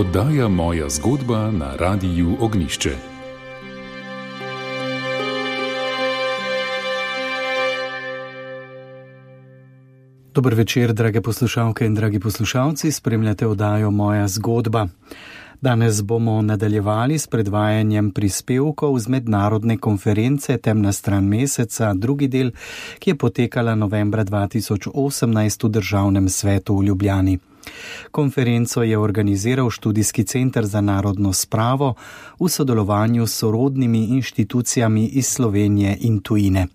Oddaja moja zgodba na Radiu Ognišče. Dobro večer, drage poslušalke in dragi poslušalci, spremljate oddajo Moja zgodba. Danes bomo nadaljevali s predvajanjem prispevkov z mednarodne konference Temna stran meseca, drugi del, ki je potekala novembra 2018 v Državnem svetu v Ljubljani. Konferenco je organiziral Študijski center za narodno spravo v sodelovanju s sorodnimi inštitucijami iz Slovenije in tujine.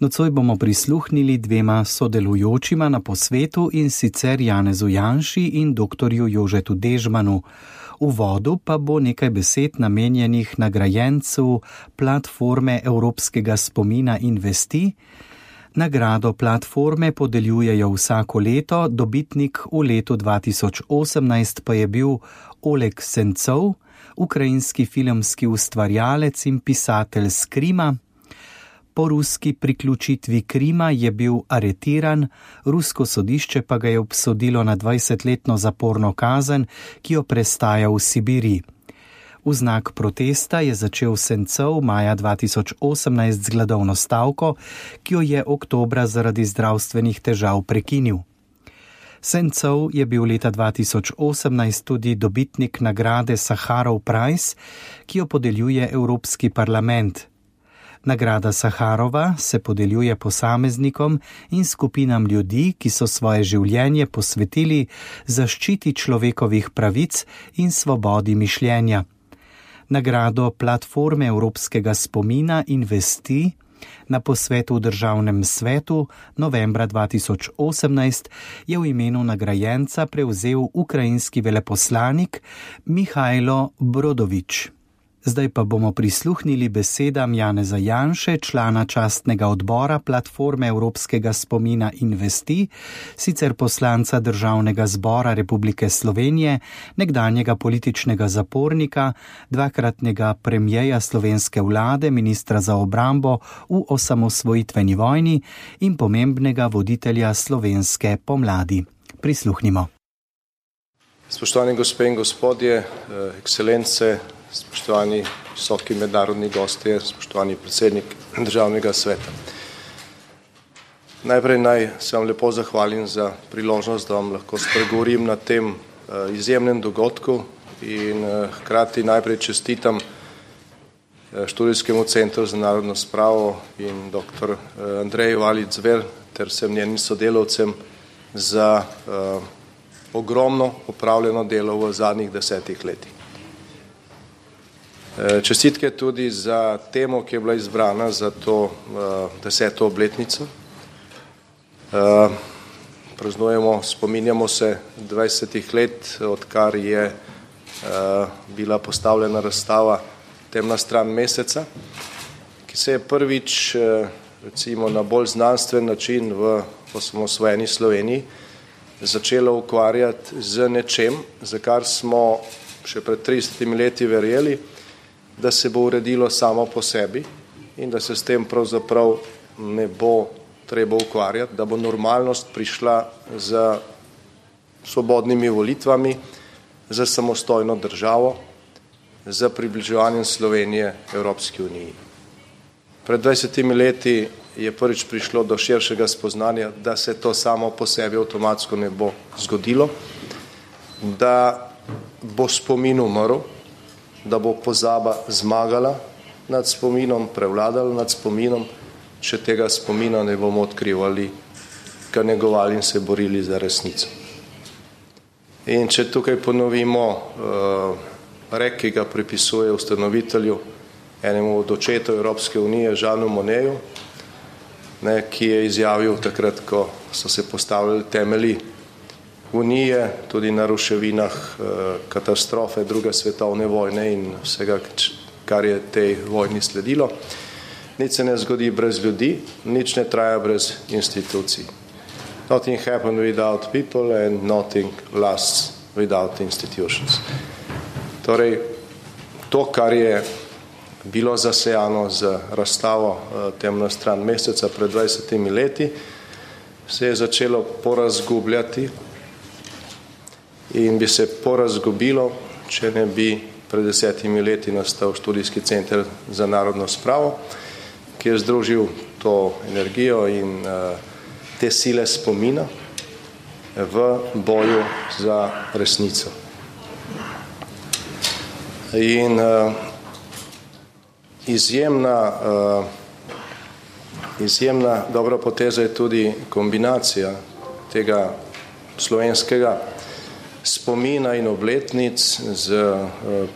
Nocoj bomo prisluhnili dvema sodelujočima na posvetu in sicer Janezu Janši in dr. Jožetu Dežmanu. V vodu pa bo nekaj besed namenjenih nagrajencu platforme Evropskega spomina Investi. Nagrado platforme podeljujejo vsako leto, dobitnik v letu 2018 pa je bil Oleg Sencov, ukrajinski filmski ustvarjalec in pisatelj Skrima. Po ruski priključitvi Krima je bil aretiran, rusko sodišče pa ga je obsodilo na 20-letno zaporno kazen, ki jo prestaja v Sibiriji. V znak protesta je začel Sencov maja 2018 z gladovno stavko, ki jo je oktobra zaradi zdravstvenih težav prekinil. Sencov je bil leta 2018 tudi dobitnik nagrade Saharov Prize, ki jo podeljuje Evropski parlament. Nagrada Saharova se podeljuje posameznikom in skupinam ljudi, ki so svoje življenje posvetili zaščiti človekovih pravic in svobodi mišljenja. Nagrado platforme Evropskega spomina Investi na posvetu v državnem svetu novembra 2018 je v imenu nagrajenca prevzel ukrajinski veleposlanik Mihajlo Brodovič. Zdaj pa bomo prisluhnili besedam Janeza Janše, člana častnega odbora platforme Evropskega spomina Investi, sicer poslanca Državnega zbora Republike Slovenije, nekdanjega političnega zapornika, dvakratnega premijeja slovenske vlade, ministra za obrambo v osamosvojitveni vojni in pomembnega voditelja slovenske pomladi. Prisluhnimo. Spoštovani gospe in gospodje, ekscelence, spoštovani visoki mednarodni gosti, spoštovani predsednik državnega sveta. Najprej naj se vam lepo zahvalim za priložnost, da vam lahko spregovorim na tem izjemnem dogodku in hkrati najprej čestitam študijskemu centru za narodno spravo in dr. Andreju Valic-Zver ter vsem njenim sodelovcem za ogromno opravljeno delo v zadnjih desetih letih. Čestitke tudi za temo, ki je bila izbrana za to deseto obletnico. Praznujemo, spominjamo se dvajsetih let, odkar je bila postavljena razstava Temna stran meseca, ki se je prvič recimo na bolj znanstven način v osamosvojeni Sloveniji začela ukvarjati z nečem, za kar smo še pred tridesetimi leti verjeli, da se bo uredilo samo po sebi in da se s tem pravzaprav ne bo treba ukvarjati, da bo normalnost prišla z svobodnimi volitvami, z samostojno državo, z približevanjem Slovenije Evropski uniji. Pred dvajsetimi leti je prvič prišlo do širšega spoznanja, da se to samo po sebi avtomatsko ne bo zgodilo, da bo spomin umrl, da bo pozaba zmagala nad spominom, prevladala nad spominom, če tega spomina ne bomo odkrivali, ga negovali in se borili za resnico. In če tukaj ponovimo rek, ki ga pripisuje ustanovitelju, enemu od očetov Evropske unije, Jeanu Monnetu, ne, ki je izjavil takrat, ko so se postavljali temelji unije, tudi na ruševinah katastrofe druge svetovne vojne in vsega, kar je tej vojni sledilo. Nič se ne zgodi brez ljudi, nič ne traja brez institucij. Nothing happen without people and nothing lasts without institutions. Torej, to, kar je bilo zasejano z razstavo Temna stran meseca pred dvajsetimi leti, se je začelo porazgubljati in bi se porazgobilo, če ne bi pred desetimi leti nastal študijski center za narodno spravo, ki je združil to energijo in uh, te sile spomina v boju za resnico. In uh, izjemna, uh, izjemna dobra poteza je tudi kombinacija tega slovenskega spomina in obletnic z uh,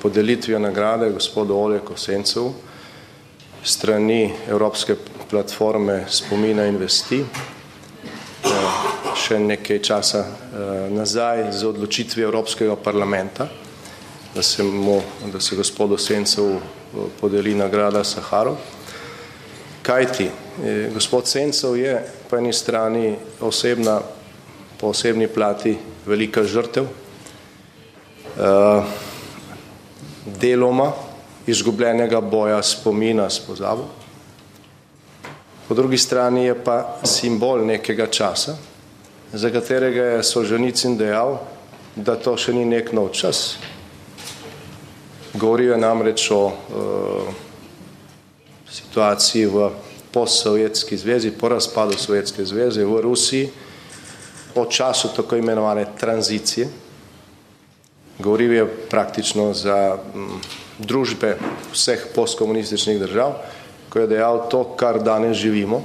podelitvijo nagrade gospodu Oleku Sencovu strani Evropske platforme spomina in vesti. Uh, še nekaj časa uh, nazaj z odločitvijo Evropskega parlamenta, da se, mu, da se gospodu Sencovu podeli nagrada Saharov. Kajti, eh, gospod Sencov je po eni strani osebna, po osebni plati velika žrtev, eh, deloma izgubljenega boja spomina s pozabo, po drugi strani je pa simbol nekega časa, za katerega je Solženicin dejal, da to še ni nek nov čas, Govorijo namreč o uh, situaciji v postsovjetski zvezi, po razpadu Sovjetske zveze v Rusiji, o času tako imenovane tranzicije. Govoril je praktično za m, družbe vseh postkomunističnih držav, ko je dejal to, kar danes živimo,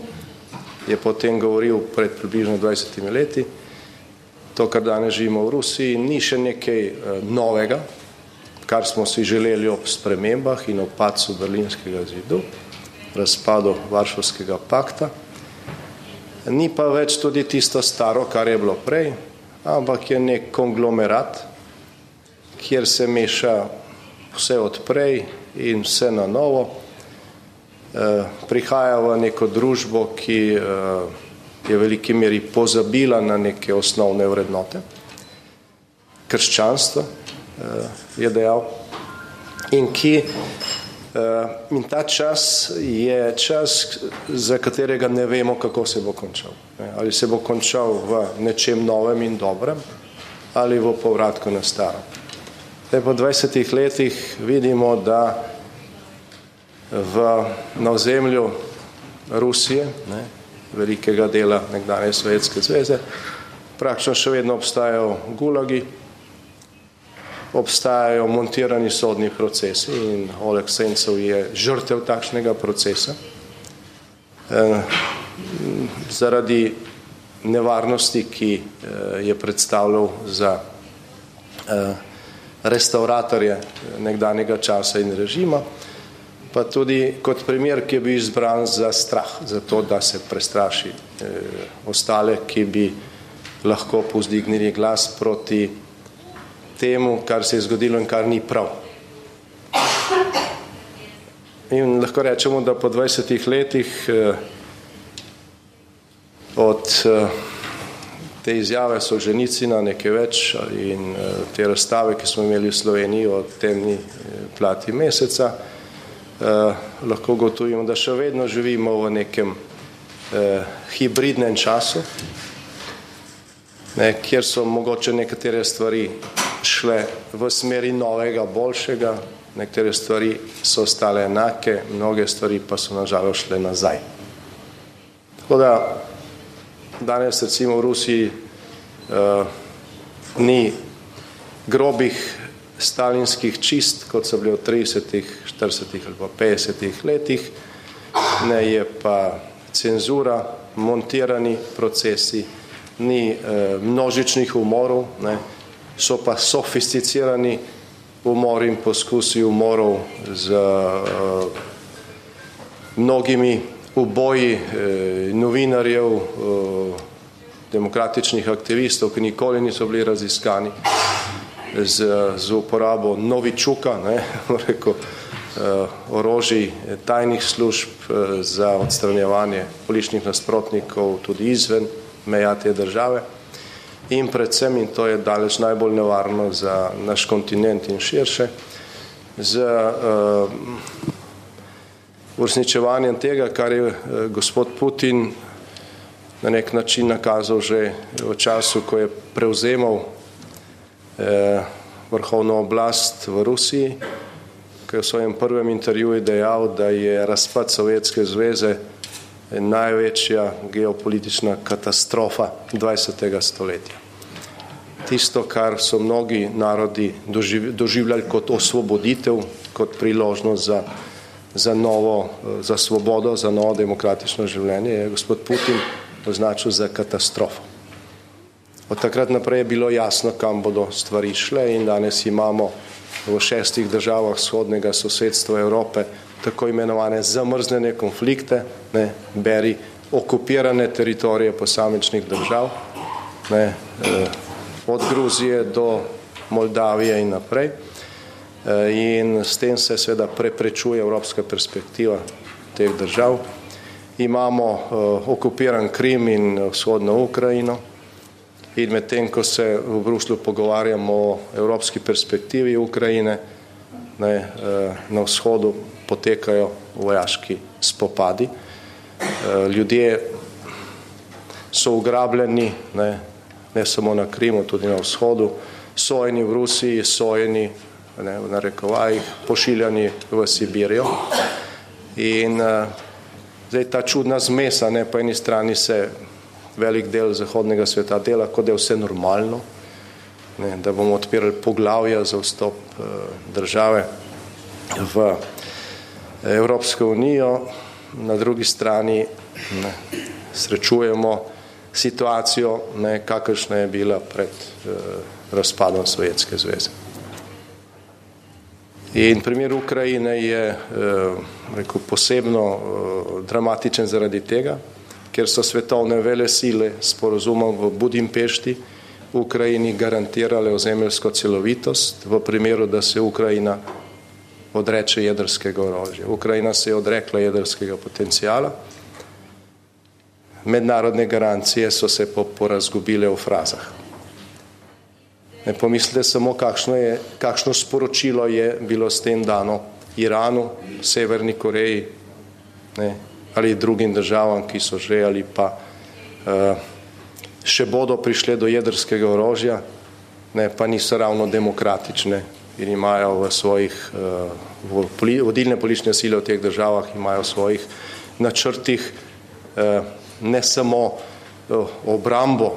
je potem govoril pred približno 20 leti, to, kar danes živimo v Rusiji, ni še nekaj uh, novega, kar smo si želeli ob spremembah in ob padcu berlinskega zidu, razpadu Varšavskega pakta. Ni pa več tudi tisto staro, kar je bilo prej, ampak je nek konglomerat, kjer se meša vse odprej in vse na novo. E, prihaja v neko družbo, ki e, je v veliki meri pozabila na neke osnovne vrednote krščanstva, Eh, je dejal. In, ki, eh, in ta čas je čas, za katerega ne vemo, kako se bo končal. Ali se bo končal v nečem novem in dobrem, ali v povratku na staro. Zdaj, po 20 letih vidimo, da v, na ozemlju Rusije, ne, velikega dela nekdanje Sovjetske zveze, praktično še vedno obstajajo gulagi, obstajajo montirani sodni procesi in Oleg Sencov je žrtev takšnega procesa. E, zaradi nevarnosti, ki e, je predstavljal za e, restauratorje nekdanjega časa in režima, pa tudi kot primer, ki je bil izbran za strah, za to, da se prestraši ostale, ki bi lahko pozdignili glas proti temu, kar se je zgodilo in kar ni prav. In lahko rečemo, da po 20 letih eh, od eh, te izjave so ženicina nekaj več in eh, te razstave, ki smo imeli v Sloveniji o temni plati meseca, lahko gotovimo, da še vedno živimo v nekem hibridnem času, ne, kjer so mogoče nekatere stvari šle v smeri novega, boljšega, nekatere stvari so ostale enake, mnoge stvari pa so nažalost šle nazaj. Tako da danes recimo v Rusiji uh, ni grobih stalinskih čist, kot so bili v 30., 40. ali pa 50. letih, ne je pa cenzura, montirani procesi, ni uh, množičnih umorov, ne, so pa sofisticirani umori in poskusi umorov z uh, mnogimi uboji uh, novinarjev, uh, demokratičnih aktivistov, ki nikoli niso bili raziskani z, z uporabo novičuka, ne, rekel, uh, orožij tajnih služb uh, za odstranjevanje političnih nasprotnikov tudi izven meja te države in predvsem, in to je daleč najbolj nevarno za naš kontinent in širše, z uh, uresničevanjem tega, kar je uh, gospod Putin na nek način nakazal že v času, ko je prevzemal vrhovno oblast v Rusiji, ki je v svojem prvem intervjuju dejal, da je razpad Sovjetske zveze največja geopolitična katastrofa 20. stoletja. Tisto, kar so mnogi narodi doživljali kot osvoboditev, kot priložnost za, za novo, za svobodo, za novo demokratično življenje, je gospod Putin označil za katastrofo. Od takrat naprej je bilo jasno, kam bodo stvari šle in danes imamo v šestih državah vzhodnega sosedstva Evrope tako imenovane zamrznjene konflikte, ne, beri okupirane teritorije posamičnih držav, ne, eh, od Gruzije do Moldavije in naprej. Eh, in s tem se seveda preprečuje evropska perspektiva teh držav. Imamo eh, okupiran Krim in vzhodno Ukrajino in medtem, ko se v Bruslu pogovarjamo o evropski perspektivi Ukrajine, ne, na vzhodu potekajo vojaški spopadi. Eh, ljudje so ugrabljeni, ne, ne samo na Krimu, tudi na vzhodu, sojeni v Rusiji, sojeni ne, v narekovajih, pošiljani v Sibirijo. In uh, zdaj ta čudna zmesa, ne, po eni strani se velik del zahodnega sveta dela, kot da je vse normalno, ne, da bomo odpirali poglavja za vstop uh, države v Evropsko unijo, na drugi strani ne, srečujemo situacijo, ne, kakršna je bila pred eh, razpadom Sovjetske zveze. In primer Ukrajine je eh, rekel, posebno eh, dramatičen zaradi tega, ker so svetovne vele sile s porozumom v Budimpešti Ukrajini garantirale ozemeljsko celovitost v primeru, da se Ukrajina odreče jedrskega orožja. Ukrajina se je odrekla jedrskega potencijala. Mednarodne garancije so se porazgubile v frazah. Ne pomislite samo, kakšno, je, kakšno sporočilo je bilo s tem dano Iranu, Severni Koreji ne, ali drugim državam, ki so že ali pa uh, še bodo prišle do jedrskega orožja, ne, pa niso ravno demokratične in imajo v svojih, eh, v vodilne politične sile v teh državah imajo v svojih načrtih eh, ne samo eh, obrambo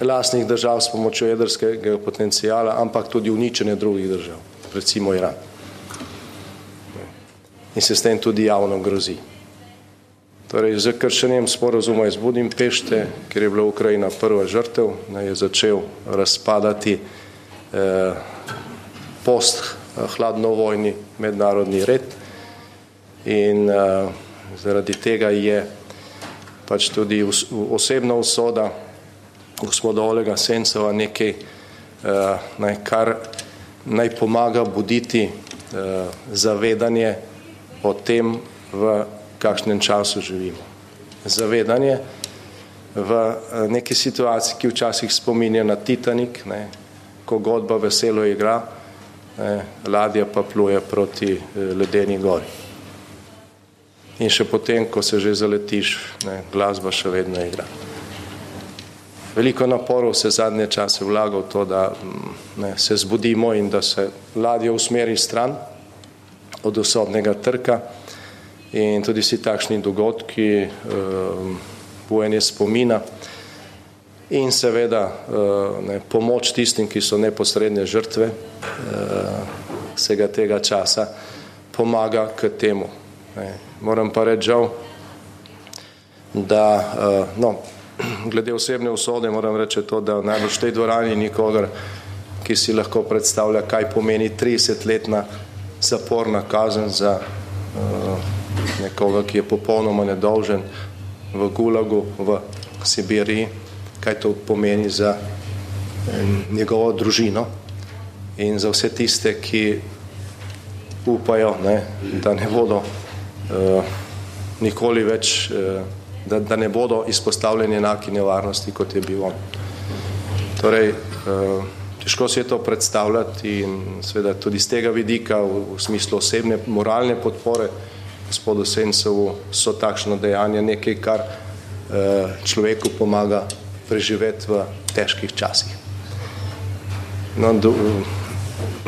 lastnih držav s pomočjo jedrskega potencijala, ampak tudi uničenje drugih držav, recimo Iran. In se s tem tudi javno grozi. Torej, z kršenjem sporozuma iz Budimpešte, ker je bila Ukrajina prva žrtev, je začel razpadati eh, post hladnovojni mednarodni red in uh, zaradi tega je pač tudi osebna usoda gospoda Olega Sencova nekaj, uh, naj, kar naj pomaga buditi uh, zavedanje o tem, v kakšnem času živimo. Zavedanje v neki situaciji, ki včasih spominja na Titanik, ne, ko godba veselo igra, ladja pa pluje proti eh, ledeni gori. In še potem, ko se že zaletiš, ne, glasba še vedno igra. Veliko naporov se zadnje čase vlaga v to, da mm, ne, se zbudimo in da se ladja usmeri stran od osobnega trka in tudi si takšni dogodki um, bujanje spomina in seveda eh, ne, pomoč tistim, ki so neposredne žrtve eh, vsega tega časa, pomaga k temu. Ne. Moram pa reči žal, da eh, no, glede osebne usode moram reči to, da najbolj v tej dvorani nikogar, ki si lahko predstavlja, kaj pomeni 30-letna zaporna kazen za nekoga, ki je popolnoma nedolžen v Gulagu, v Sibiriji, kaj to pomeni za njegovo družino in za vse tiste, ki upajo, ne, da ne bodo uh, nikoli več, uh, da, da ne bodo izpostavljeni enaki nevarnosti, kot je bil on. Torej, uh, težko se je to predstavljati in seveda tudi z tega vidika v, v smislu osebne moralne podpore gospodu Sencovu so takšno dejanje nekaj, kar uh, človeku pomaga preživeti v težkih časih. No, do,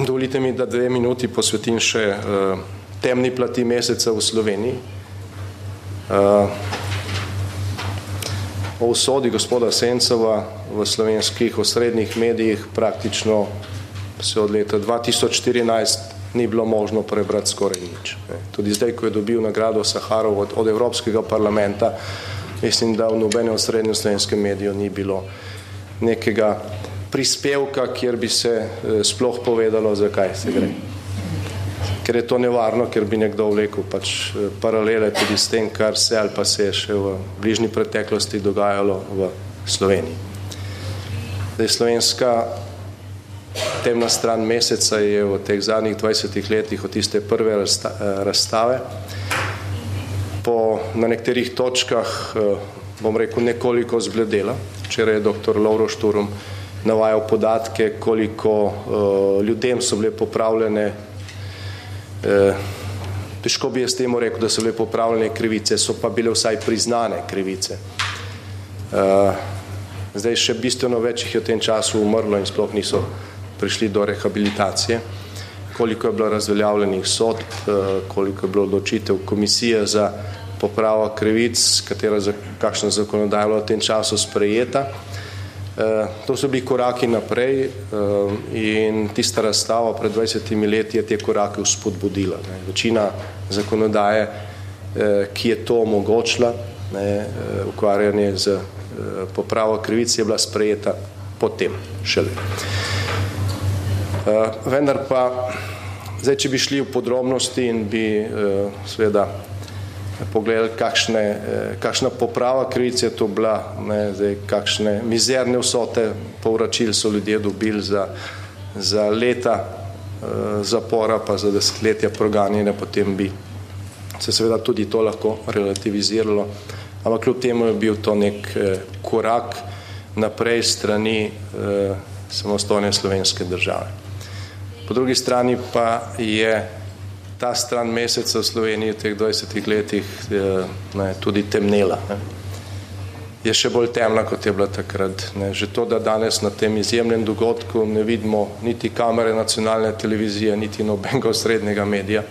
dovolite mi, da dve minuti posvetim še uh, temni plati meseca v Sloveniji. Uh, o usodi gospoda Sencova v slovenskih osrednjih medijih praktično se od leta 2014 ni bilo možno prebrati skoraj nič. Tudi zdaj, ko je dobil nagrado Saharov od, od Evropskega parlamenta, mislim, da v nobenem srednjem slovenskem mediju ni bilo nekega prispevka, kjer bi se eh, sploh povedalo, zakaj se gre. Ker je to nevarno, ker bi nekdo vlekel pač eh, paralele tudi s tem, kar se ali pa se je še v bližnji preteklosti dogajalo v Sloveniji. Zdaj, slovenska temna stran meseca je v teh zadnjih 20 letih od tiste prve eh, razstave po na nekaterih točkah, bom rekel, nekoliko zbledela. Včeraj je dr. Lauro Šturum navajal podatke, koliko uh, ljudem so bile popravljene, uh, težko bi jaz temu rekel, da so bile popravljene krivice, so pa bile vsaj priznane krivice. Uh, zdaj še bistveno več jih je v tem času umrlo in sploh niso prišli do rehabilitacije. Koliko je bilo razveljavljenih sodb, koliko je bilo odločitev komisije za popravo krivic, katera za kakšna zakonodaja je bila v tem času sprejeta. Eh, to so bili koraki naprej eh, in tista razstava pred 20 leti je te korake vzpodbudila. Večina zakonodaje, eh, ki je to omogočila, ne, ukvarjanje z popravo krivic, je bila sprejeta potem šele. Vendar pa, zdaj, če bi šli v podrobnosti in bi seveda pogledali, kakšne, eh, kakšna poprava krivice je to bila, ne, zdaj, kakšne mizerne vsote povračil so ljudje dobili za, za leta zapora, pa za desetletja proganjene, potem bi se seveda tudi to lahko relativiziralo. Ampak kljub temu je bil to nek korak naprej strani samostojne slovenske države. Po drugi strani pa je ta stran meseca v Sloveniji v teh 20 letih je, ne, tudi temnela. Ne. Je še bolj temna, kot je bila takrat. Ne. Že to, da danes na tem izjemnem dogodku ne vidimo niti kamere nacionalne televizije, niti nobenega srednjega medija,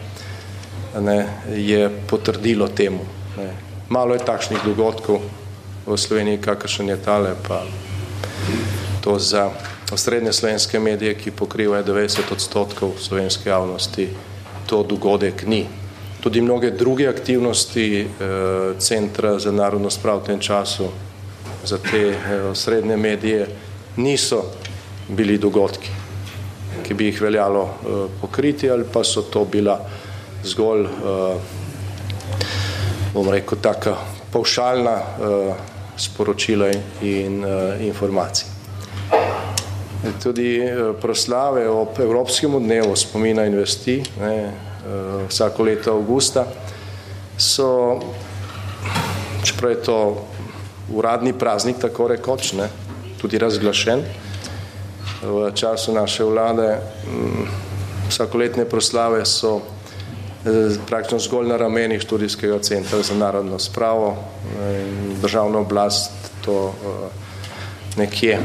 ne, je potrdilo temu. Ne. Malo je takšnih dogodkov v Sloveniji, kakršen je tale, pa to za osrednje slovenske medije, ki pokrivajo 90 odstotkov slovenske javnosti, to dogodek ni. Tudi mnoge druge aktivnosti eh, Centra za narodno sprav v tem času za te eh, srednje medije niso bili dogodki, ki bi jih veljalo eh, pokriti ali pa so to bila zgolj, eh, bom rekel, taka pavšalna eh, sporočila in eh, informacije. Tudi eh, proslave ob Evropskem dnevu spomina in vesti, ne, eh, vsako leto avgusta, so, čeprav je to uradni praznik, tako rekoč, ne, tudi razglašen v času naše vlade, mm, vsakoletne proslave so eh, praktično zgolj na ramenih študijskega centra za narodno spravo in državno oblast to nekje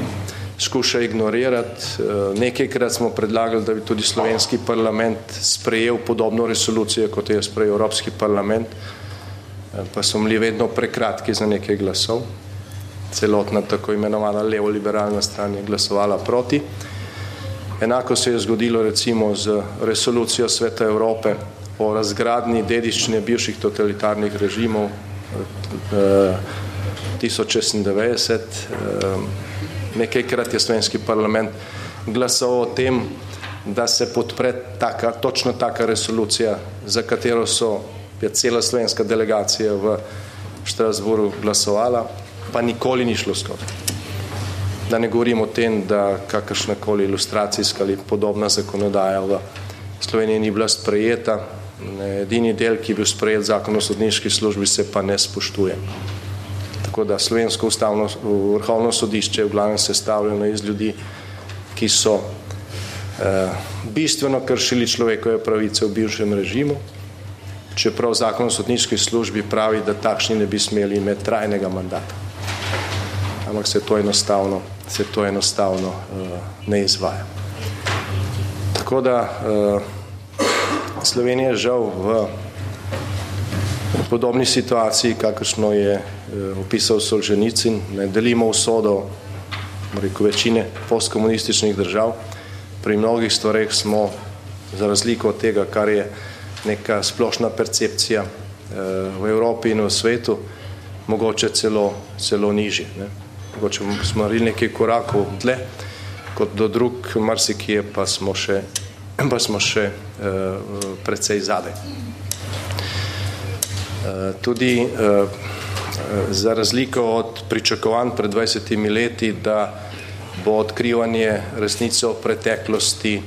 skuša ignorirati. Eh, nekajkrat smo predlagali, da bi tudi slovenski parlament sprejel podobno resolucijo, kot je sprejel Evropski parlament, eh, pa so bili vedno prekratki za nekaj glasov. Celotna tako imenovana levo-liberalna stran je glasovala proti. Enako se je zgodilo recimo z resolucijo Sveta Evrope o razgradni dediščine bivših totalitarnih režimov 1096. Nekajkrat je slovenski parlament glasoval o tem, da se podpre taka, točno taka resolucija, za katero so je cela slovenska delegacija v Štrasburu glasovala, pa nikoli ni šlo skozi. Da ne govorim o tem, da kakršnakoli ilustracijska ali podobna zakonodaja v Sloveniji ni bila sprejeta. Edini del, ki je bil sprejet zakon o sodniški službi, se pa ne spoštuje. Tako da slovensko ustavno vrhovno sodišče je v glavnem sestavljeno iz ljudi, ki so eh, bistveno kršili človekove pravice v bivšem režimu, čeprav zakon o sodniški službi pravi, da takšni ne bi smeli imeti trajnega mandata. Ampak se to enostavno, se to enostavno eh, ne izvaja. Tako da Slovenija je žal v podobni situaciji, kakršno je opisal Solženicin, ne delimo usodo rekel, večine postkomunističnih držav. Pri mnogih stvareh smo, za razliko od tega, kar je neka splošna percepcija v Evropi in v svetu, mogoče celo, celo nižje. Ne. Mogoče smo naredili nekaj korakov dlje, kot do drug marsikje, pa smo še, pa smo še uh, precej zade. Tudi uh, za razliko od pričakovanj pred 20 leti, da bo odkrivanje resnice o preteklosti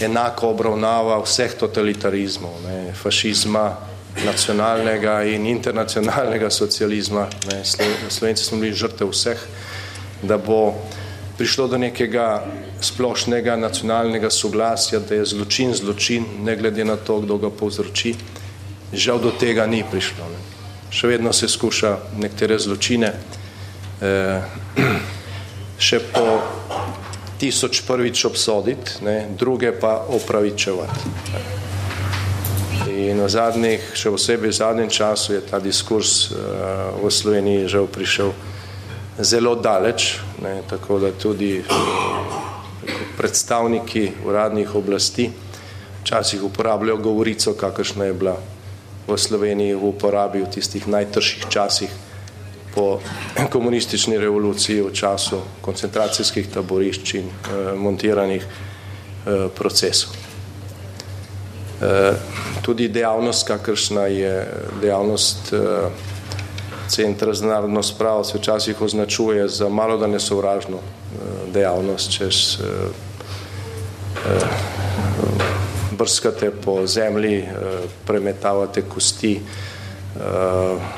enako obravnava vseh totalitarizmov, ne, fašizma, nacionalnega in internacionalnega socializma. Ne, Slovenci smo bili žrtev vseh, da bo prišlo do nekega splošnega nacionalnega soglasja, da je zločin zločin, ne glede na to, kdo ga povzroči. Žal do tega ni prišlo. Ne. Še vedno se skuša nekatere zločine eh, še po tisoč prvič obsoditi, ne, druge pa opravičevati. In v zadnjih, še posebej v zadnjem času, je ta diskurs uh, v Sloveniji žal prišel zelo daleč, ne, tako da tudi uh, predstavniki uradnih oblasti včasih uporabljajo govorico, kakršna je bila v Sloveniji v uporabi v tistih najtržjih časih po komunistični revoluciji v času koncentracijskih taborišč in uh, montiranih uh, procesov. Uh, tudi dejavnost, kakršna je dejavnost eh, Centra za narodno spravo, se včasih označuje za malo da nesovražno eh, dejavnost, češ eh, brskate po zemlji, premetavate kosti,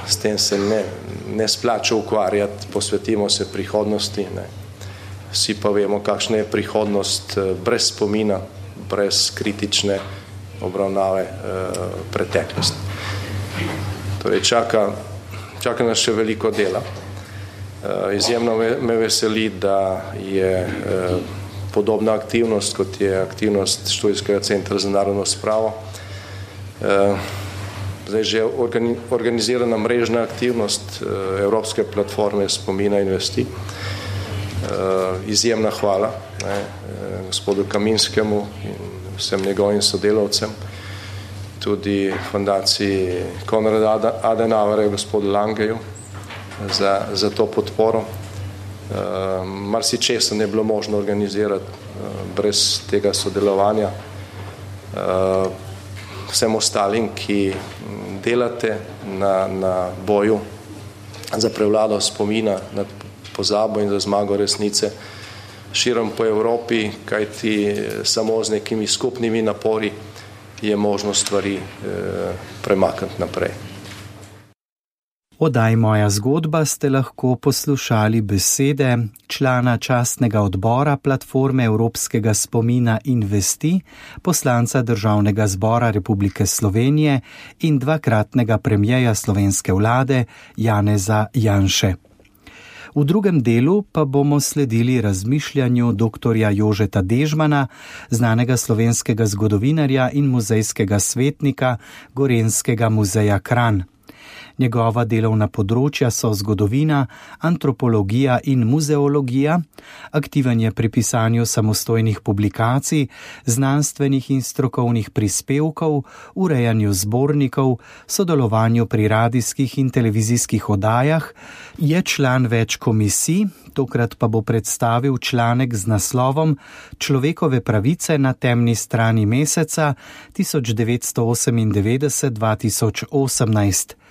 s tem se ne, ne splača ukvarjati, posvetimo se prihodnosti. Ne. Vsi pa vemo, kakšna je prihodnost brez spomina, brez kritične obravnave eh, preteklosti. Torej čaka, čaka nas še veliko dela. Eh, izjemno me veseli, da je eh, podobna aktivnost, kot je aktivnost študijskega centra za narodno spravo, zdaj že organizirana mrežna aktivnost Evropske platforme spomina investi. Izjemna hvala ne, gospodu Kaminskemu in vsem njegovim sodelavcem, tudi fondaciji Konrada Adenauer, gospodu Langeju, za, za to podporo. Uh, Mar si česa ne bilo možno organizirati uh, brez tega sodelovanja. Uh, vsem ostalim, ki delate na, na boju za prevlado spomina nad pozabo in za zmago resnice, širom po Evropi, kajti samo z nekimi skupnimi napori je možno stvari eh, premakniti naprej. Odaj moja zgodba ste lahko poslušali besede člana častnega odbora platforme Evropskega spomina Investi, poslanca Državnega zbora Republike Slovenije in dvakratnega premijeja slovenske vlade Janeza Janše. V drugem delu pa bomo sledili razmišljanju dr. Jožeta Dežmana, znanega slovenskega zgodovinarja in muzejskega svetnika Gorenskega muzeja Kran. Njegova delovna področja so zgodovina, antropologija in muzeologija, aktiven je pri pisanju samostojnih publikacij, znanstvenih in strokovnih prispevkov, urejanju zbornikov, sodelovanju pri radijskih in televizijskih oddajah, je član več komisij, tokrat pa bo predstavil članek z naslovom Človekove pravice na temni strani meseca 1998-2018.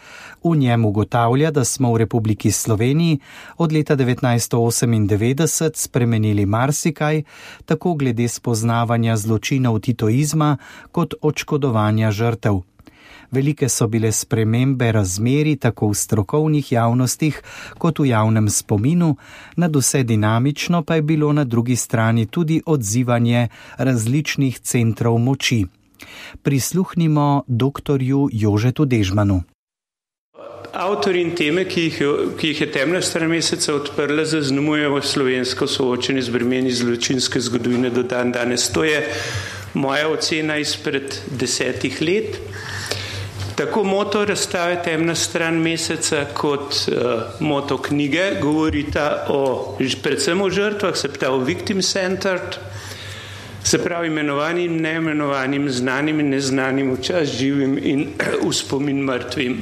V njem ugotavlja, da smo v Republiki Sloveniji od leta 1998 spremenili marsikaj, tako glede spoznavanja zločinov titoizma kot očkodovanja žrtev. Velike so bile spremembe razmeri tako v strokovnih javnostih kot v javnem spominu, nad vse dinamično pa je bilo na drugi strani tudi odzivanje različnih centrov moči. Prisluhnimo dr. Jožetu Dežmanu. Avtori in teme, ki jih, ki jih je temna stran meseca odprla, zaznamujejo slovensko soočenje z bremeni zločinske zgodovine do dan danes. To je moja ocena izpred desetih let. Tako moto razstave Temna stran meseca kot uh, moto knjige govorita o, predvsem o žrtvah, se pravi victim centered, se pravi imenovanim, neimenovanim, znanim in neznanim, včas živim in v spomin mrtvim.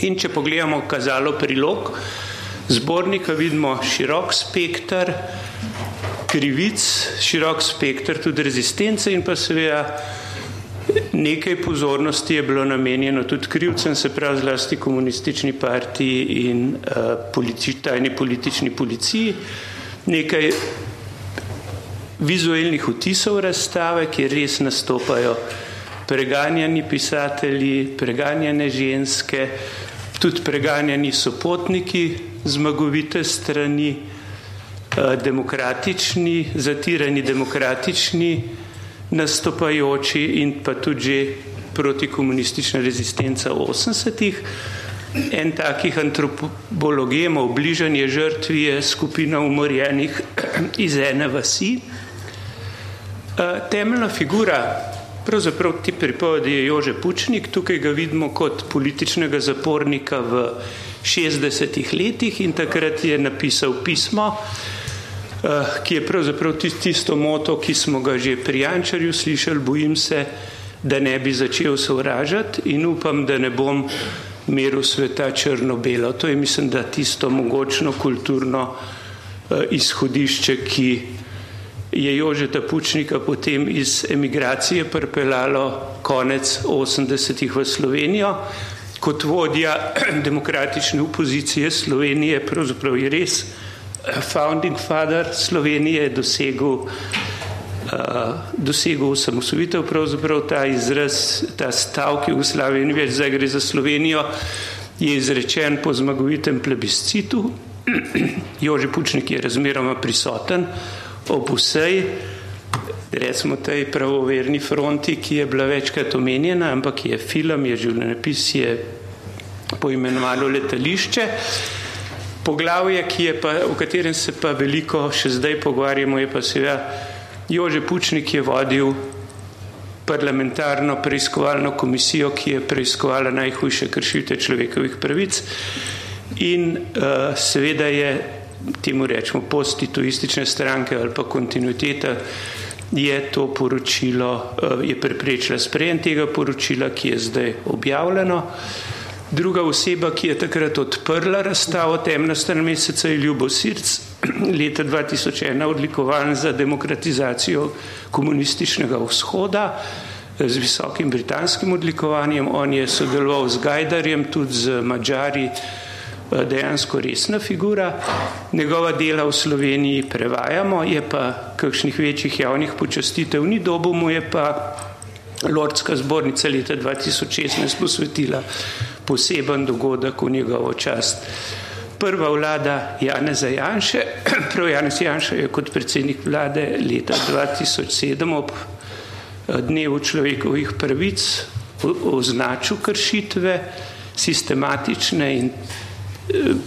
In če pogledamo kazalo prilog zbornika, vidimo širok spektr krivic, širok spektr tudi rezistence in pa seveda Nekaj pozornosti je bilo namenjeno tudi krivcem, se pravi zlasti komunistični partiji in uh, politi tajni politični policiji. Nekaj vizualnih vtisov razstave, kjer res nastopajo preganjani pisatelji, preganjane ženske, tudi preganjani sopotniki zmagovite strani, uh, demokratični, zatirani demokratični nastopajoči in pa tudi že protikomunistična rezistenca v 80-ih. En takih antropologijemov, bližanje žrtvi je skupina umorjenih iz ene vasi. Temeljna figura, pravzaprav ti pripovedi je Jože Pučnik, tukaj ga vidimo kot političnega zapornika v 60-ih letih in takrat je napisal pismo, Eh, ki je pravzaprav tisto moto, ki smo ga že pri Jančarju slišali, bojim se, da ne bi začel sovražati in upam, da ne bom meril sveta črno-belo. To je, mislim, da tisto mogočno kulturno uh, izhodišče, ki je Jožeta Pučnika potem iz emigracije pripeljalo konec 80-ih v Slovenijo. Kot vodja demokratične opozicije Slovenije pravzaprav je res founding father Slovenije dosegel, uh, dosegel samosovitev, pravzaprav ta izraz, ta stavk Jugoslavije ni več, zdaj gre za Slovenijo, je izrečen po zmagovitem plebiscitu. Jože Pučnik je razmeroma prisoten ob vsej, recimo tej pravoverni fronti, ki je bila večkrat omenjena, ampak je film, je življenjepis, je poimenovalo letališče. Poglavje, pa, o katerem se pa veliko še zdaj pogovarjamo, je pa seveda Jože Pučnik je vodil parlamentarno preiskovalno komisijo, ki je preiskovala najhujše kršitve človekovih pravic in uh, seveda je, temu rečemo, postituistične stranke ali pa kontinuiteta je to poročilo, uh, je preprečila sprejem tega poročila, ki je zdaj objavljeno. Druga oseba, ki je takrat odprla razstavo Temna stran meseca, je Ljubo Sirc, leta 2001 odlikovan za demokratizacijo komunističnega vzhoda z visokim britanskim odlikovanjem. On je sodeloval z Gajdarjem, tudi z Mačari, eh, dejansko resna figura. Njegova dela v Sloveniji prevajamo, je pa kakšnih večjih javnih počastitev ni dobo, mu je pa Lordska zbornica leta 2016 posvetila poseben dogodek v njegovo čast. Prva vlada Janeza Janše, prav Janez Janša je kot predsednik vlade leta 2007 ob eh, dnevu človekovih pravic označil kršitve, sistematične in, eh,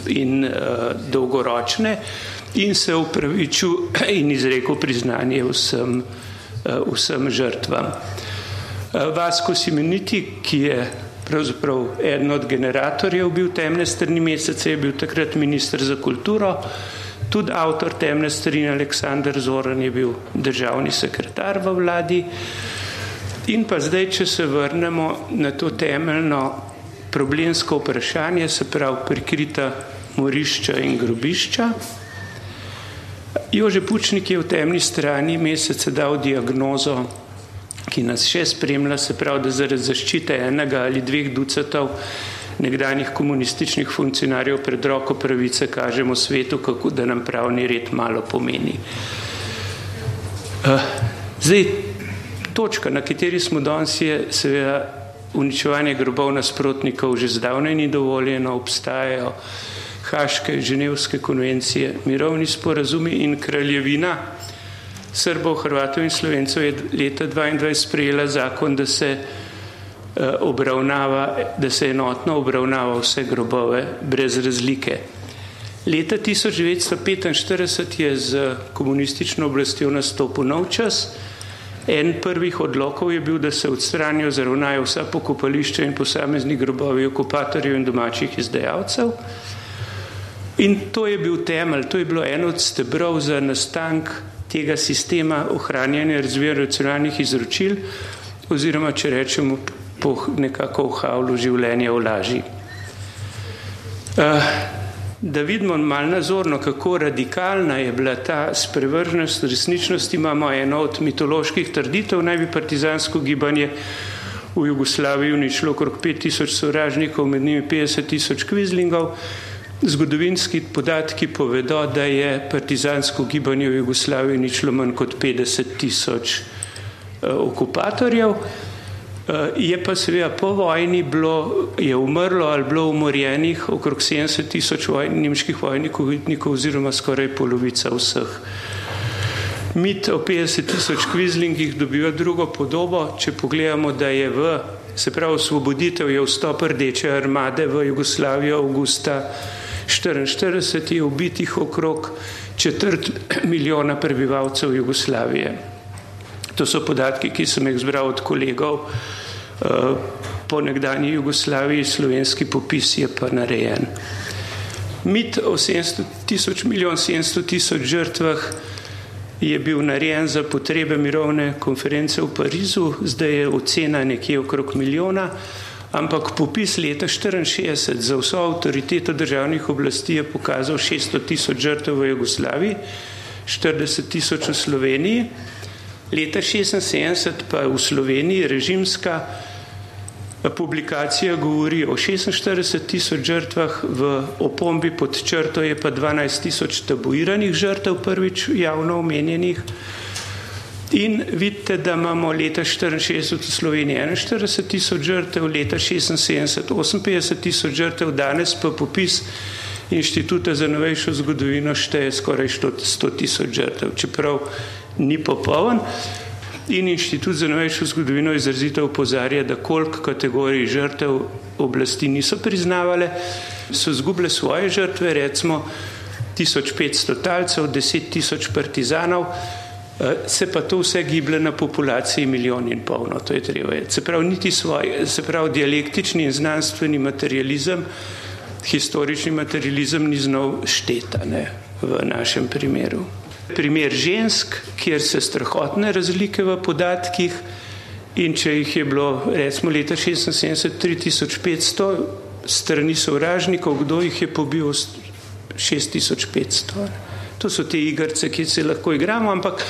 in uh, dolgoročne in se upravičil in izrekel priznanje vsem, uh, vsem žrtvam. Uh, Vasko Simeniti, ki je pravzaprav eden od generatorjev bil temne strani mesece, je bil takrat minister za kulturo, tudi avtor temne strani Aleksandr Zoran je bil državni sekretar v vladi. In pa zdaj, če se vrnemo na to temeljno problemsko vprašanje, se pravi prikrita morišča in grobišča, Jože Pučnik je v temni strani mesece dal diagnozo ki nas še spremlja, se pravi, da zaradi zaščite enega ali dveh ducatov nekdanjih komunističnih funkcionarjev pred roko pravice kažemo svetu, kako da nam pravni red malo pomeni. Uh, zdaj, točka, na kateri smo danes, je seveda uničevanje grobov nasprotnikov že zdavnaj ni dovoljeno, obstajajo Haške, Ženevske konvencije, mirovni sporazumi in kraljevina, Srbov, Hrvatov in Slovencev je leta 2022 sprejela zakon, da se eh, obravnava, da se enotno obravnava vse grobove brez razlike. Leta 1945 je z komunistično oblastjo nastopil nov čas En prvih odlokov je bil, da se odstranijo, zaravnajo vsa pokopališča in posamezni grobovi okupatorjev in domačih izdajalcev. In to je bil temelj, to je bilo eno od stebrov za nastank tega sistema ohranjanja razvijanja racionalnih izročil oziroma, če rečemo, po nekako v havlu življenja v laži. Uh, da vidimo malo nazorno, kako radikalna je bila ta sprevrženost resničnosti, imamo eno od mitoloških trditev, naj bi partizansko gibanje v Jugoslaviji uničilo okrog 5000 sovražnikov, med njimi 50 tisoč kvizlingov. Zgodovinski podatki povedo, da je partizansko gibanje v Jugoslaviji uničilo manj kot 50 tisoč uh, okupatorjev. Eh, je pa seveda po vojni bilo, je umrlo ali bilo umorjenih okrog 70 tisoč voj, nemških vojnikov oziroma skoraj polovica vseh. Mit o 50 tisoč kvizlingih dobiva drugo podobo, če pogledamo, da je v, se pravi, osvoboditev je vstop rdeče armade v Jugoslavijo avgusta 1944 je ubitih okrog četrt milijona prebivalcev Jugoslavije. To so podatki, ki sem jih zbral od kolegov uh, po nekdanji Jugoslaviji, slovenski popis je pa narejen. Mit o 700 tisoč, milijon 700 tisoč žrtvah je bil narejen za potrebe mirovne konference v Parizu, zdaj je ocena nekje okrog milijona, ampak popis leta 1964 za vso avtoriteto državnih oblasti je pokazal 600 tisoč žrtev v Jugoslaviji, 40 tisoč v Sloveniji. Leta 1976 pa v Sloveniji režimska publikacija govori o 46 tisoč žrtvah, v opombi pod črto je pa 12 tisoč tabuiranih žrtev prvič javno omenjenih. In vidite, da imamo leta 1964 v Sloveniji 41 tisoč žrtev, leta 1976 58 tisoč žrtev, danes pa popis Inštituta za novejšo zgodovino šteje skoraj 100 tisoč žrtev. Čeprav ni popoln. In inštitut za novejšo zgodovino izrazito upozarja, da koliko kategorij žrtev oblasti niso priznavale, so zgubile svoje žrtve, recimo 1500 talcev, 10 tisoč partizanov, eh, se pa to vse giblje na populaciji milijon in pol, no to je treba. Se pravi, niti svoj, se pravi, dialektični in znanstveni materializem, historični materializem ni znov šteta ne, v našem primeru. Primer žensk, kjer se strahotne razlike v podatkih in če jih je bilo recimo leta 76 3500 strani sovražnikov, kdo jih je pobil 6500. To so te igrce, ki se lahko igramo, ampak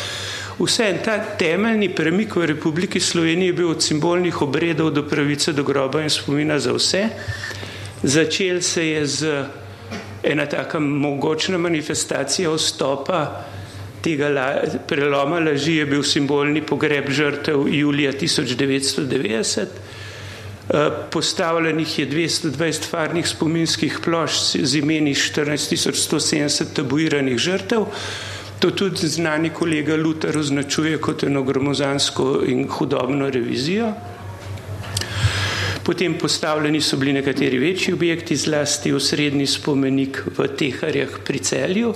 vse en ta temeljni premik v Republiki Sloveniji je bil od simbolnih obredov do pravice do groba in spomina za vse. Začel se je z ena taka mogočna manifestacija vstopa tega la, preloma laži je bil simbolni pogreb žrtev julija 1990. Eh, postavljenih je 220 farnih spominskih plošč z imeni 14170 tabuiranih žrtev. To tudi znani kolega Lutar označuje kot eno gromozansko in hudobno revizijo. Potem postavljeni so bili nekateri večji objekti, zlasti osrednji spomenik v Teharjah pri celju.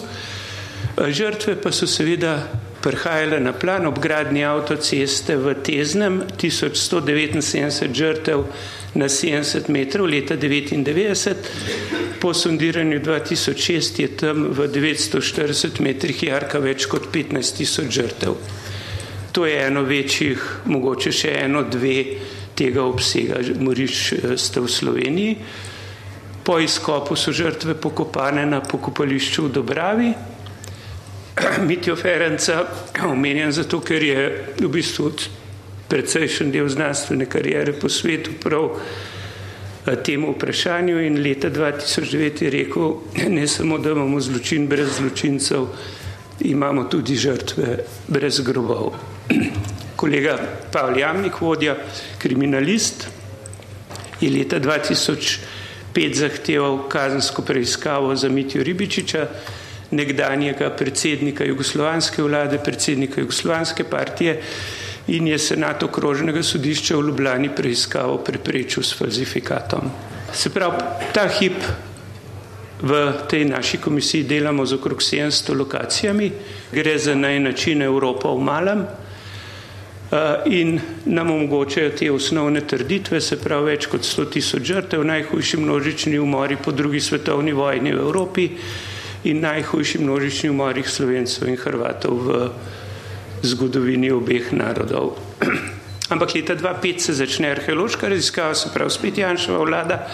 Žrtve pa so seveda prihajale na plan ob gradnji avtoceste v Teznem, 1179 žrtev na 70 metrov leta 1999, po sondiranju 2006 je tam v 940 metrih jarka več kot 15 tisoč žrtev. To je eno večjih, mogoče še eno, dve tega obsega morišč eh, ste v Sloveniji. Po izkopu so žrtve pokopane na pokopališču v Dobravi, Mitijo Ferenca omenjam zato, ker je v bistvu precejšen del znanstvene karijere po svetu prav eh, temu vprašanju in leta 2009 je rekel, ne samo, da imamo zločin brez zločincev, imamo tudi žrtve brez grobov. Kolega Pavel Jamnik, vodja kriminalist, je leta 2005 zahteval kazensko preiskavo za Mitijo Ribičiča, nekdanjega predsednika jugoslovanske vlade, predsednika jugoslovanske partije in je senat okrožnega sodišča v Ljubljani preiskavo preprečil s falzifikatom. Se pravi, ta hip v tej naši komisiji delamo z okrog 700 lokacijami, gre za naj način Evropa v malem. in nam omogočajo te osnovne trditve, se pravi več kot 100 tisoč žrtev, najhujši množični umori po drugi svetovni vojni v Evropi in najhujši množični umorih slovencev in hrvatov v zgodovini obeh narodov. Ampak leta 2005 se začne arheološka raziskava, se pravi spet Janšova vlada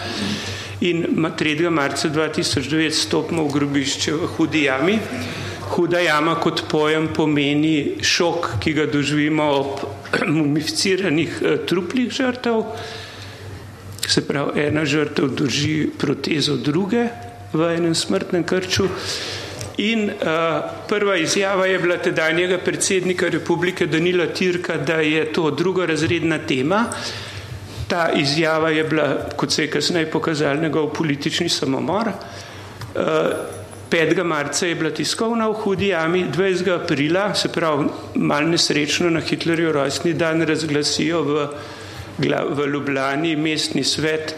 in 3. marca 2009 stopimo v grobišče v Hudi jami, Huda jama kot pojem pomeni šok, ki ga doživimo ob mumificiranih eh, truplih žrtev. Se pravi, ena žrtev drži protezo druge v enem smrtnem krču. In uh, prva izjava je bila tedanjega predsednika republike Danila Tirka, da je to drugorazredna tema. Ta izjava je bila, kot se je kasneje pokazal, njegov politični samomor. Uh, 5. marca je bila tiskovna v hudi jami, 20. aprila, se pravi, mal nesrečno na Hitlerjev rojstni dan razglasijo v, v Ljubljani mestni svet,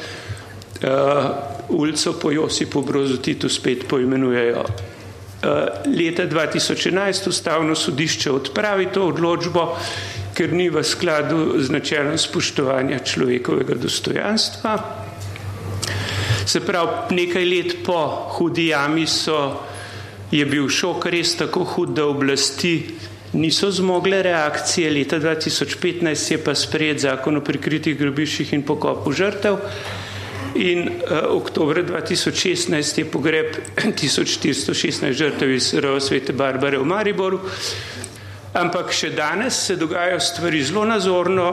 uh, ulico po Josipu Brozu Titu spet poimenujejo. Uh, leta 2011 ustavno sodišče odpravi to odločbo, ker ni v skladu z načelom spoštovanja človekovega dostojanstva. Se pravi, nekaj let po hudi jami so, je bil šok res tako hud, da oblasti niso zmogle reakcije. Leta 2015 je pa sprejet zakon o prikritih grobiščih in pokopu žrtev. In uh, oktober 2016 je pogreb 1416 žrtev iz Rova Svete Barbare v Mariboru. Ampak še danes se dogajajo stvari zelo nazorno,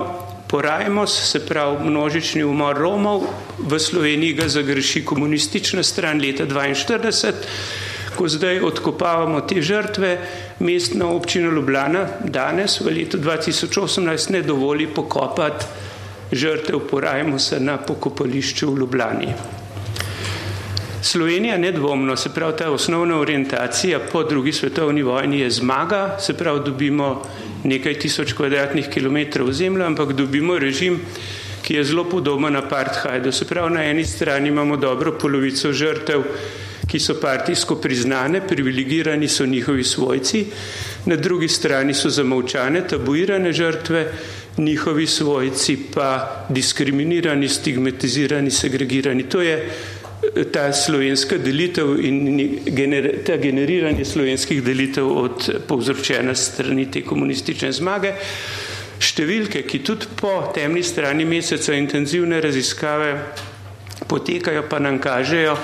Porajmos, se pravi množični umor Romov, v Sloveniji ga zagreši komunistična stran leta 1942, ko zdaj odkopavamo te žrtve, mestna občina Ljubljana danes v letu 2018 ne dovoli pokopati žrtev Porajmosa na pokopališču v Ljubljani. Slovenija nedvomno, se pravi ta osnovna orientacija po drugi svetovni vojni je zmaga, se pravi dobimo nekaj tisoč kvadratnih kilometrov zemlje, ampak dobimo režim, ki je zelo podoben apartheidu. Se pravi, na eni strani imamo dobro polovico žrtev, ki so partijsko priznane, privilegirani so njihovi svojci, na drugi strani so zamovčane, tabuirane žrtve, njihovi svojci pa diskriminirani, stigmatizirani, segregirani. To je ta slovenska delitev in gener, ta generiranje slovenskih delitev od povzročene strani te komunistične zmage. Številke, ki tudi po temni strani meseca intenzivne raziskave potekajo, pa nam kažejo,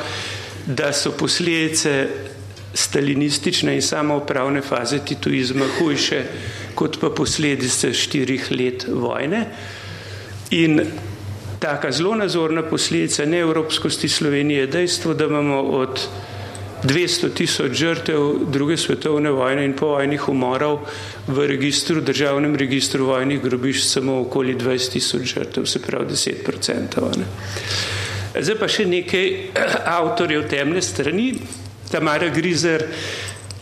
da so posledice stalinistične in samoupravne faze tituizma hujše kot pa posledice štirih let vojne. In taka zelo nazorna posledica neevropskosti Slovenije je dejstvo, da imamo od 200 tisoč žrtev druge svetovne vojne in povojnih umorov v registru, državnem registru vojnih grobišč samo okoli 20 tisoč žrtev, se pravi 10 procentov. Zdaj pa še nekaj avtorjev temne strani. Tamara Grizer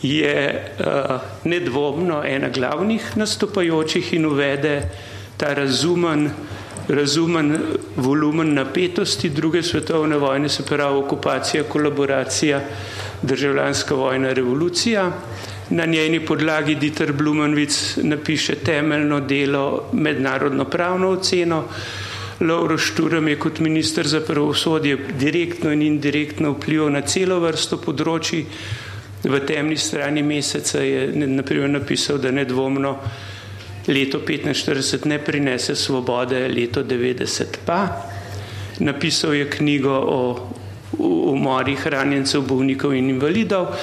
je uh, nedvomno ena glavnih nastopajočih in uvede ta razumen razumen volumen napetosti druge svetovne vojne, se pravi okupacija, kolaboracija, državljanska vojna, revolucija. Na njeni podlagi Dieter Blumenvic napiše temeljno delo mednarodno pravno oceno. Lauro Šturem je kot minister za pravosodje direktno in indirektno vplival na celo vrsto področji. V temni strani meseca je naprimer napisal, da nedvomno leto 45 ne prinese svobode, leto 90 pa. Napisal je knjigo o umorih ranjencev, bolnikov in invalidov.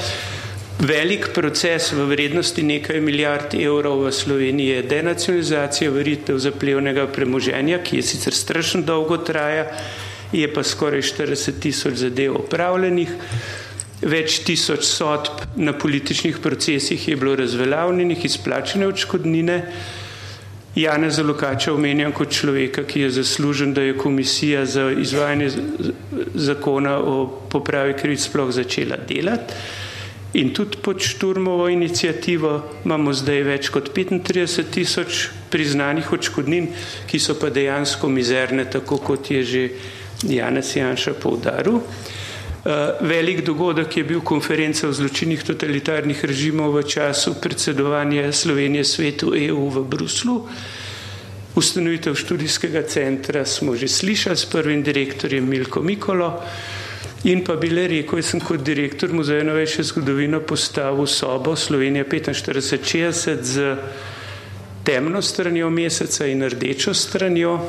Velik proces v vrednosti nekaj milijard evrov v Sloveniji je denacionalizacija veritev zaplevnega premoženja, ki je sicer strašno dolgo traja, je pa skoraj 40 tisoč zadev opravljenih. Več tisoč sodb na političnih procesih je bilo razveljavljenih, izplačene odškodnine. Jana Zalokača omenjam kot človeka, ki je zaslužen, da je komisija za izvajanje zakona o popravi krivic sploh začela delati. In tudi pod šturmovo inicijativo imamo zdaj več kot 35 tisoč priznanih odškodnin, ki so pa dejansko mizerne, tako kot je že Janez Janša poudaril. Eh, velik dogodek je bil konferenca o zločinih totalitarnih režimov v času predsedovanja Slovenije svetu EU v Bruslu Ustanovitev študijskega centra smo že slišali s prvim direktorjem Milko Mikolo in pa bi le rekel, jaz sem kot direktor Muzeja novejše zgodovine postavil sobo Slovenija 45-60 z temno stranjo meseca in rdečo stranjo.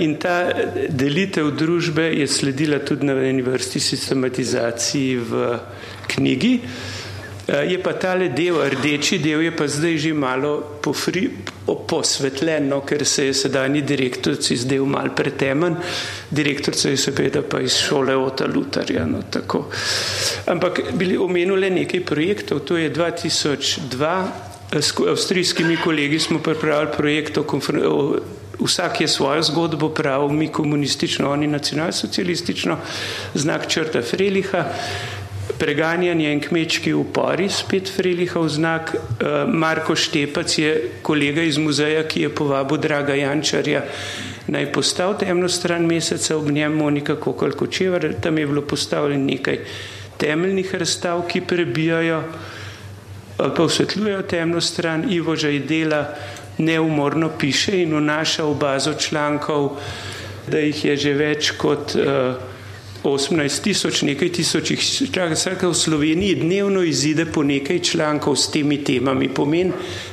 In ta delitev družbe je sledila tudi na eni vrsti sistematizaciji v knjigi. Je pa tale del, rdeči del, je pa zdaj že malo pofri, posvetljen, no, ker se je sedajni direktorci zdel mal pretemen, direktorca je seveda pa iz šole Ota Lutarja. No, tako. Ampak bili omenili nekaj projektov, to je 2002, s avstrijskimi kolegi smo pripravili projekt o, o vsak je svojo zgodbo pravil, mi komunistično, oni nacionalsocialistično, znak črta Freliha preganjanje in kmečki upori, spet Frelihov znak. Eh, Marko Štepac je kolega iz muzeja, ki je povabil draga Jančarja naj postav temno stran meseca, ob njem Monika Kokalkočevar, tam je bilo postavljeno nekaj temeljnih razstav, ki prebijajo pa osvetljujejo temno stran. Ivo Žajdela neumorno piše in vnaša v bazo člankov, da jih je že več kot uh, 18 tisoč, nekaj tisočih člankov v Sloveniji dnevno izide po nekaj člankov s temi temami. Pomen,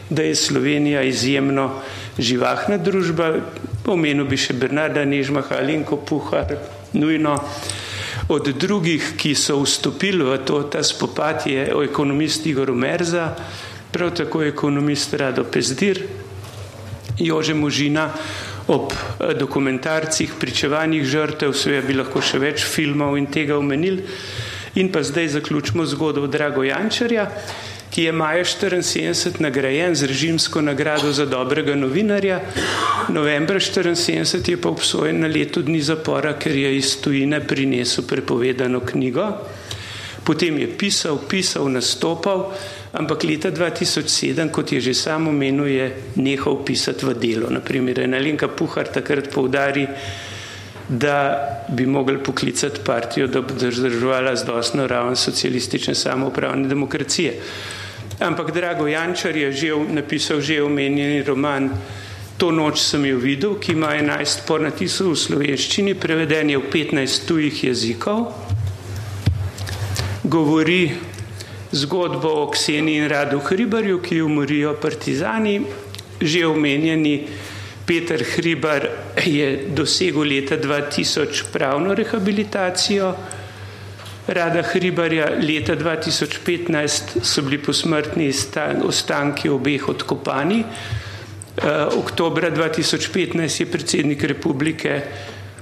da je Slovenija izjemno živahna družba. Omenil bi še Bernarda Nežmaha, Alenko Puhar, nujno. Od drugih, ki so vstopili v to, ta spopad je ekonomist Igor Merza, prav tako ekonomist Rado Pezdir, Jože Možina, ob eh, dokumentarcih, pričevanjih žrtev, seveda bi lahko še več filmov in tega omenili. In pa zdaj zaključimo zgodbo Drago Jančarja, ki je maja 74 nagrajen z režimsko nagrado za dobrega novinarja. Novembra 74 je pa obsojen na leto dni zapora, ker je iz tujine prinesel prepovedano knjigo. Potem je pisal, pisal, nastopal, ampak leta 2007, kot je že samo omenil, je nehal pisati v delo. Naprimer, Enalinka Puhar takrat povdari, da bi mogli poklicati partijo, da bo zdržovala zdosno raven socialistične samoupravne demokracije. Ampak Drago Jančar je že napisal že omenjeni roman To noč sem jo videl, ki ima 11 pornatisov v slovenščini, preveden je v 15 tujih jezikov, govori zgodbo o Kseni in Radu Hribarju, ki umorijo partizani. Že omenjeni Peter Hribar je dosegel leta 2000 pravno rehabilitacijo. Rada Hribarja leta 2015 so bili posmrtni ostanki obeh odkopani. Uh, oktobra 2015 je predsednik republike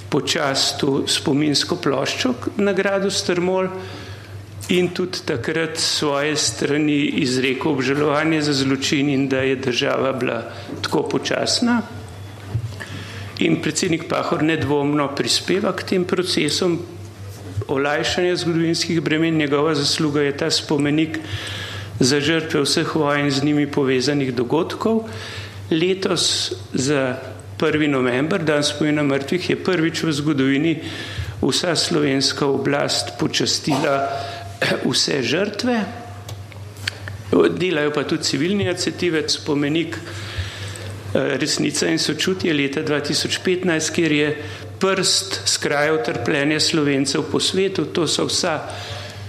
počastil spominsko ploščo na gradu Strmol in tudi takrat svoje strani izrekel obžalovanje za zločin in da je država bila tako počasna. In predsednik Pahor nedvomno prispeva k tem procesom olajšanja zgodovinskih bremen. Njegova zasluga je ta spomenik za žrtve vseh vojen z njimi povezanih dogodkov. Letos za 1. november, dan spomina mrtvih, je prvič v zgodovini vsa slovenska oblast počastila vse žrtve, delajo pa tudi civilni iniciative, spomenik eh, Resnica in sočutje leta 2015, kjer je prst z krajev trpljenja slovencev po svetu, to so vsa,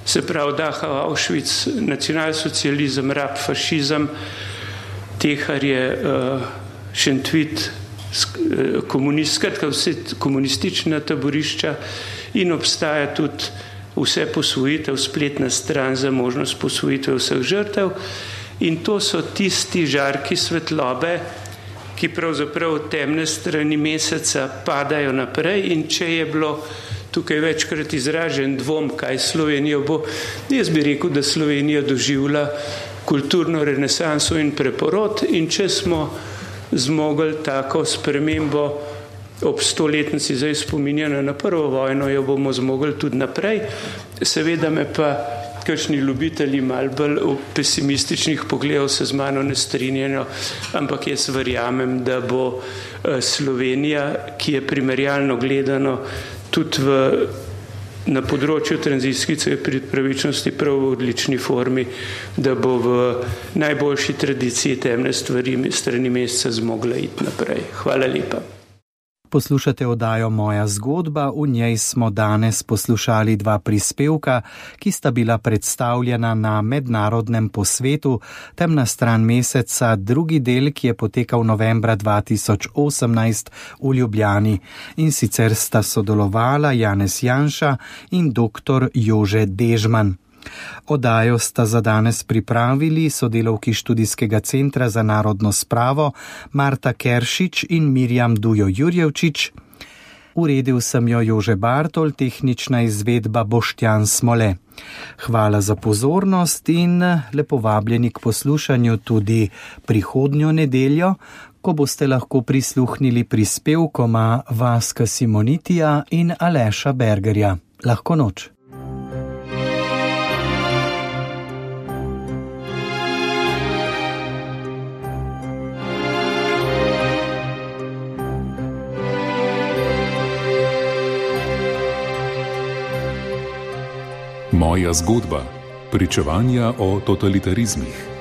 se pravi Dachau, Auschwitz, nacionalsocializem, rab, fašizem, tehar je uh, Šentvit, eh, komunistka, vse komunistična taborišča in obstaja tudi vse posvojitev, spletna stran za možnost posvojitve vseh žrtev. In to so tisti žarki svetlobe, ki pravzaprav temne strani meseca padajo naprej in če je bilo tukaj večkrat izražen dvom, kaj Slovenijo bo, jaz bi rekel, da Slovenija doživlja kulturno renesanso in preporod in če smo zmogli tako spremembo ob stoletnici zdaj spominjena na prvo vojno, jo bomo zmogli tudi naprej. Seveda me pa kakšni ljubitelji mal bolj pesimističnih pogledov se z mano ne strinjajo, ampak jaz verjamem, da bo eh, Slovenija, ki je primerjalno gledano tudi v na področju tranzicijske pravičnosti prav v odlični formi, da bo v najboljši tradiciji temne stvari strani meseca zmogla iti naprej. Hvala lepa. Poslušate oddajo Moja zgodba, v njej smo danes poslušali dva prispevka, ki sta bila predstavljena na mednarodnem posvetu Temna stran meseca, drugi del, ki je potekal novembra 2018 v Ljubljani in sicer sta sodelovala Janez Janša in dr. Jože Dežman. Odajo sta za danes pripravili sodelovki študijskega centra za narodno spravo Marta Keršič in Mirjam Dujo Jurjevčič. Uredil sem jo Jože Bartol, tehnična izvedba Boštjan Smole. Hvala za pozornost in lepo vabljeni k poslušanju tudi prihodnjo nedeljo, ko boste lahko prisluhnili prispevkoma Vaska Simonitija in Aleša Bergerja. Lahko noč. Moja zgodba: Pričevanja o totalitarizmih.